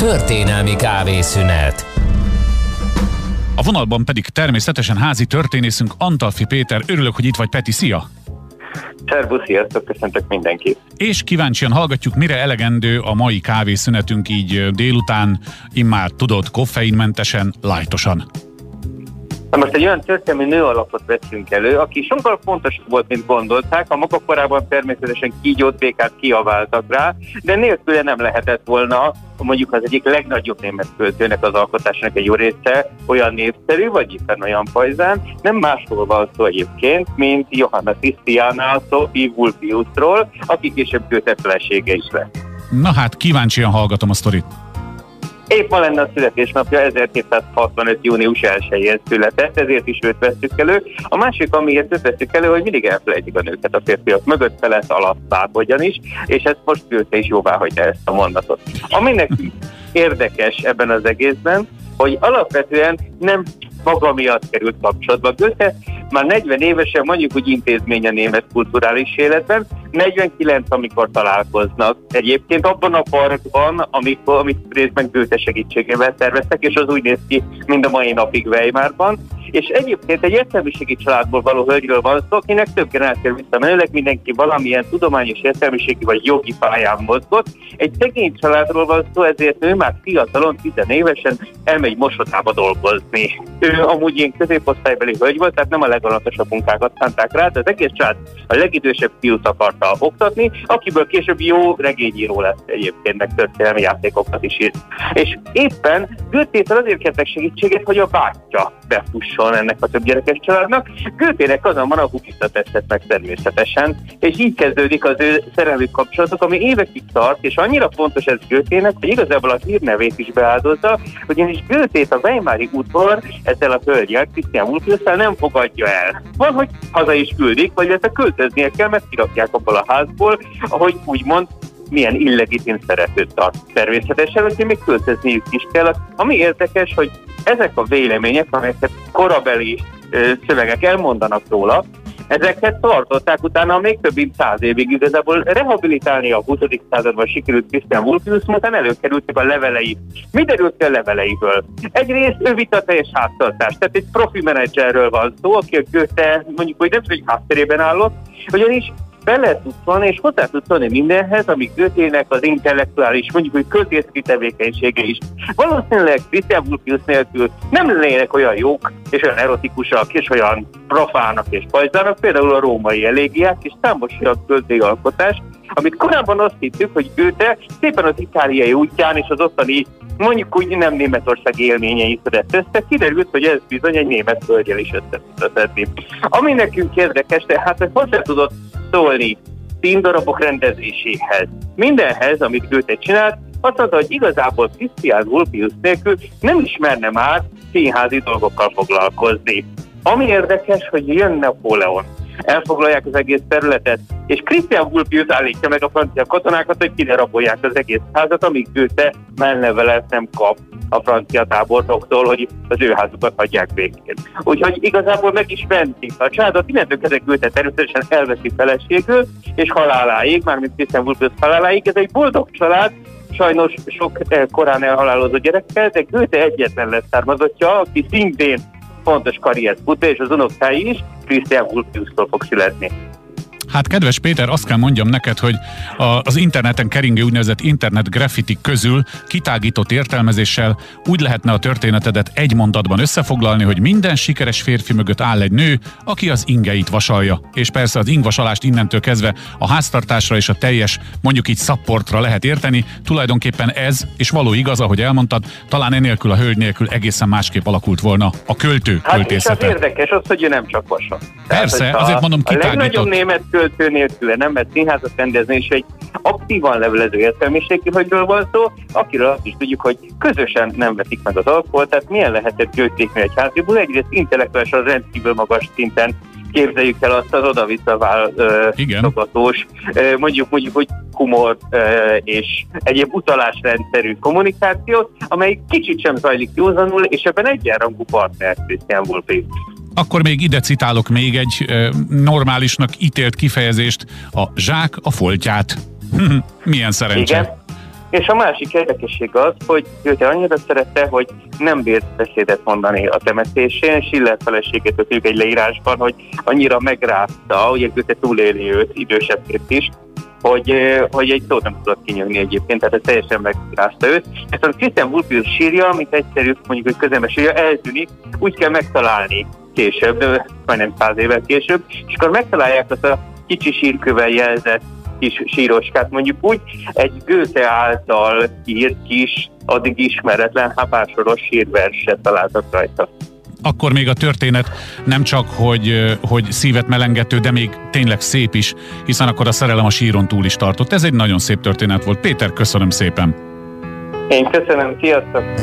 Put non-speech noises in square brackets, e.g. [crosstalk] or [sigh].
Történelmi kávészünet. A vonalban pedig természetesen házi történészünk Antalfi Péter. Örülök, hogy itt vagy, Peti. Szia! Szervusz, sziasztok, köszöntök mindenkit. És kíváncsian hallgatjuk, mire elegendő a mai kávészünetünk így délután, immár tudod, koffeinmentesen, lájtosan. Na most egy olyan történelmi nő alapot veszünk elő, aki sokkal fontosabb volt, mint gondolták. A maga korában természetesen kígyót, békát kiaváltak rá, de nélküle nem lehetett volna mondjuk az egyik legnagyobb német költőnek az alkotásának egy jó része olyan népszerű, vagy éppen olyan pajzán, nem másról van szó egyébként, mint Johanna Tisztiana Sophie Vulpiusról, aki később Goethe felesége is lett. Na hát, kíváncsian hallgatom a sztorit. Épp ma lenne a születésnapja, 1765. június 1-én született, ezért is őt veszük elő. A másik, amiért őt veszük elő, hogy mindig elfelejtik a nőket a férfiak mögött felett alatt is, és ezt most Goethe is jóvá hagyta ezt a mondatot. Aminek érdekes ebben az egészben, hogy alapvetően nem maga miatt került kapcsolatba. Goethe már 40 évesen mondjuk úgy intézmény a német kulturális életben, 49, amikor találkoznak. Egyébként abban a parkban, amikor, amit részben Goethe segítségével terveztek, és az úgy néz ki, mind a mai napig Weimarban. És egyébként egy értelmiségi családból való hölgyről van szó, akinek több generáció visszamenőleg mindenki valamilyen tudományos értelmiségi vagy jogi pályán mozgott. Egy szegény családról van szó, ezért ő már fiatalon, 10 évesen elmegy mosodába dolgozni. Ő amúgy ilyen középosztálybeli hölgy volt, tehát nem a legalatosabb munkákat szánták rá, de az egész család a legidősebb fiút akarta oktatni, akiből később jó regényíró lesz egyébként, meg történelmi játékokat is írt. És éppen Götétől azért kértek segítséget, hogy a bátyja befusson ennek a több gyerekes családnak. Götének azonban a hukista tesztet meg természetesen, és így kezdődik az ő szerelmi kapcsolatok, ami évekig tart, és annyira fontos ez Götének, hogy igazából a hírnevét is beáldozza, ugyanis Götét a Weimári udvar ezzel a hölgyel, Krisztián Ulfiusszal nem fogadja el. Van, hogy haza is küldik, vagy ezt költöznie kell, mert kirakják abból a házból, ahogy úgymond milyen illegitim szeretőt tart. Természetesen, hogy még költözniük is kell. Ami érdekes, hogy ezek a vélemények, amelyeket korabeli szövegek elmondanak róla, Ezeket tartották utána még több mint száz évig igazából rehabilitálni a 20. században sikerült Christian Wolfius, utána előkerültek a levelei. Mi derült ki a leveleiből? Egyrészt ő teljes háztartás, tehát egy profi menedzserről van szó, aki a Goethe mondjuk, hogy nem tudom, hogy háttérében állott, ugyanis bele tud szólni, és hozzá tud szólni mindenhez, ami Götének az intellektuális, mondjuk, hogy közészeti tevékenysége is. Valószínűleg Vulpius nélkül nem lennének olyan jók, és olyan erotikusak, és olyan profának és pajzának, például a római elégiák, és számos olyan költői alkotás, amit korábban azt hittük, hogy Goethe szépen az itáliai útján és az ottani mondjuk úgy nem Németország élményei szedett össze, kiderült, hogy ez bizony egy német hölgyel is össze tudott Ami nekünk érdekes, tehát hogy hozzá tudott szólni színdarabok rendezéséhez. Mindenhez, amit Goethe csinált, azt mondta, hogy igazából Christian Vulpius nélkül nem ismerne már színházi dolgokkal foglalkozni. Ami érdekes, hogy jön Napóleon, elfoglalják az egész területet, és Christian Vulpius állítja meg a francia katonákat, hogy kiderabolják az egész házat, amíg Goethe mellevelet nem kap a francia tábornoktól, hogy az ő házukat hagyják békén. Úgyhogy igazából meg is mentik. A családot innentől kezdve Goethe természetesen elveszi feleségül, és haláláig, mármint Christian Vulpius haláláig, ez egy boldog család, sajnos sok eh, korán elhalálozott gyerekkel, de Goethe egyetlen lesz származottja, aki szintén fontos karriert fut, és az unokái is Christian Vulpiustól fog születni. Hát kedves Péter, azt kell mondjam neked, hogy az interneten keringő úgynevezett internet graffiti közül kitágított értelmezéssel úgy lehetne a történetedet egy mondatban összefoglalni, hogy minden sikeres férfi mögött áll egy nő, aki az ingeit vasalja. És persze az ingvasalást innentől kezdve a háztartásra és a teljes, mondjuk így szapportra lehet érteni. Tulajdonképpen ez, és való igaz, ahogy elmondtad, talán enélkül a hölgy nélkül egészen másképp alakult volna a költő hát költészete. És az érdekes az, hogy ő nem csak vasal. Persze, Tehát, azért mondom kitágított. A legnagyobb német költő nélkül nem mert színházat rendezni, és egy aktívan levelező értelmiségi hölgyről van szó, akiről azt is tudjuk, hogy közösen nem vetik meg az alkoholt, tehát milyen lehetett győztékni egy háziból, egyrészt intellektuális az rendkívül magas szinten képzeljük el azt az oda-vissza szogatós, mondjuk, mondjuk, hogy humor és egyéb utalásrendszerű kommunikációt, amely kicsit sem zajlik józanul, és ebben egyenrangú partner Christian Wolfi. Akkor még ide citálok még egy normálisnak ítélt kifejezést, a zsák a foltját. [laughs] Milyen szerencse. Igen. És a másik érdekesség az, hogy őt annyira szerette, hogy nem bírt beszédet mondani a temetésén. Schiller feleségét ötjük egy leírásban, hogy annyira megrázta, hogy Göte túléli őt idősebbként is, hogy, hogy egy szót nem tudott kinyögni egyébként, tehát ez teljesen megírázta őt. Ezt a Christian Wolfius sírja, mint egyszerű, mondjuk, hogy közembe sírja, eltűnik, úgy kell megtalálni később, majdnem száz évvel később, és akkor megtalálják azt a kicsi sírkövel jelzett kis síroskát, mondjuk úgy egy Göte által írt kis, addig ismeretlen hápásoros sírverset találtak rajta akkor még a történet nem csak, hogy, hogy szívet melengető, de még tényleg szép is, hiszen akkor a szerelem a síron túl is tartott. Ez egy nagyon szép történet volt. Péter, köszönöm szépen! Én köszönöm, sziasztok!